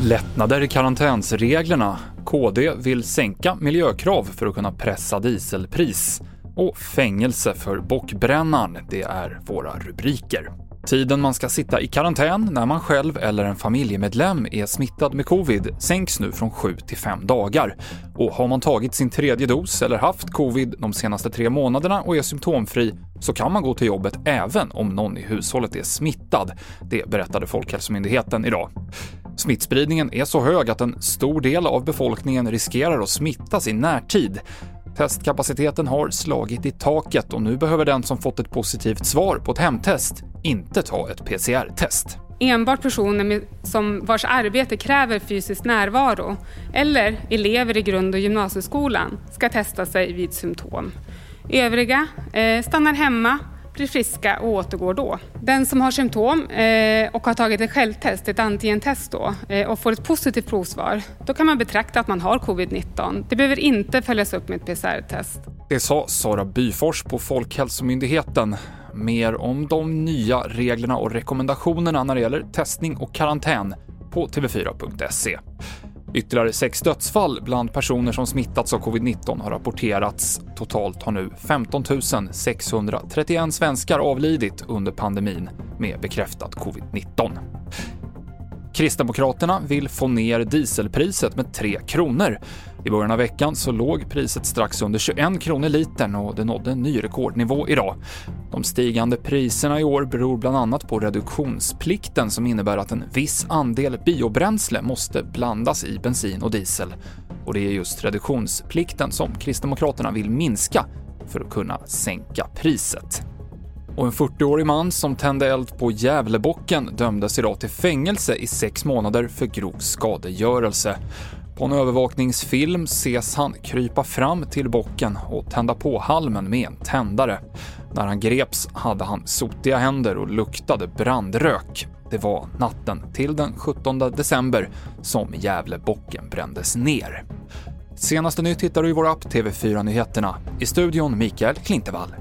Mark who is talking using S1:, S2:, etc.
S1: Lättnader i karantänsreglerna. KD vill sänka miljökrav för att kunna pressa dieselpris. Och fängelse för bockbrännaren, det är våra rubriker. Tiden man ska sitta i karantän när man själv eller en familjemedlem är smittad med covid sänks nu från 7 till 5 dagar. Och har man tagit sin tredje dos eller haft covid de senaste tre månaderna och är symptomfri så kan man gå till jobbet även om någon i hushållet är smittad. Det berättade Folkhälsomyndigheten idag. Smittspridningen är så hög att en stor del av befolkningen riskerar att smittas i närtid. Testkapaciteten har slagit i taket och nu behöver den som fått ett positivt svar på ett hemtest inte ta ett PCR-test.
S2: Enbart personer med, som vars arbete kräver fysisk närvaro eller elever i grund och gymnasieskolan ska testa sig vid symptom. Övriga eh, stannar hemma blir friska och återgår då. Den som har symptom eh, och har tagit ett självtest, ett antigentest då, eh, och får ett positivt provsvar, då kan man betrakta att man har covid-19. Det behöver inte följas upp med ett PCR-test.
S1: Det sa Sara Byfors på Folkhälsomyndigheten. Mer om de nya reglerna och rekommendationerna när det gäller testning och karantän på tv4.se. Ytterligare sex dödsfall bland personer som smittats av covid-19 har rapporterats. Totalt har nu 15 631 svenskar avlidit under pandemin med bekräftad covid-19. Kristdemokraterna vill få ner dieselpriset med 3 kronor. I början av veckan så låg priset strax under 21 kronor litern och det nådde en ny rekordnivå idag. De stigande priserna i år beror bland annat på reduktionsplikten som innebär att en viss andel biobränsle måste blandas i bensin och diesel. Och det är just reduktionsplikten som Kristdemokraterna vill minska för att kunna sänka priset. Och en 40-årig man som tände eld på Gävlebocken dömdes idag till fängelse i sex månader för grov skadegörelse. På en övervakningsfilm ses han krypa fram till bocken och tända på halmen med en tändare. När han greps hade han sotiga händer och luktade brandrök. Det var natten till den 17 december som Gävlebocken brändes ner. Senaste nytt hittar du i vår app TV4 Nyheterna. I studion Mikael Klintevall.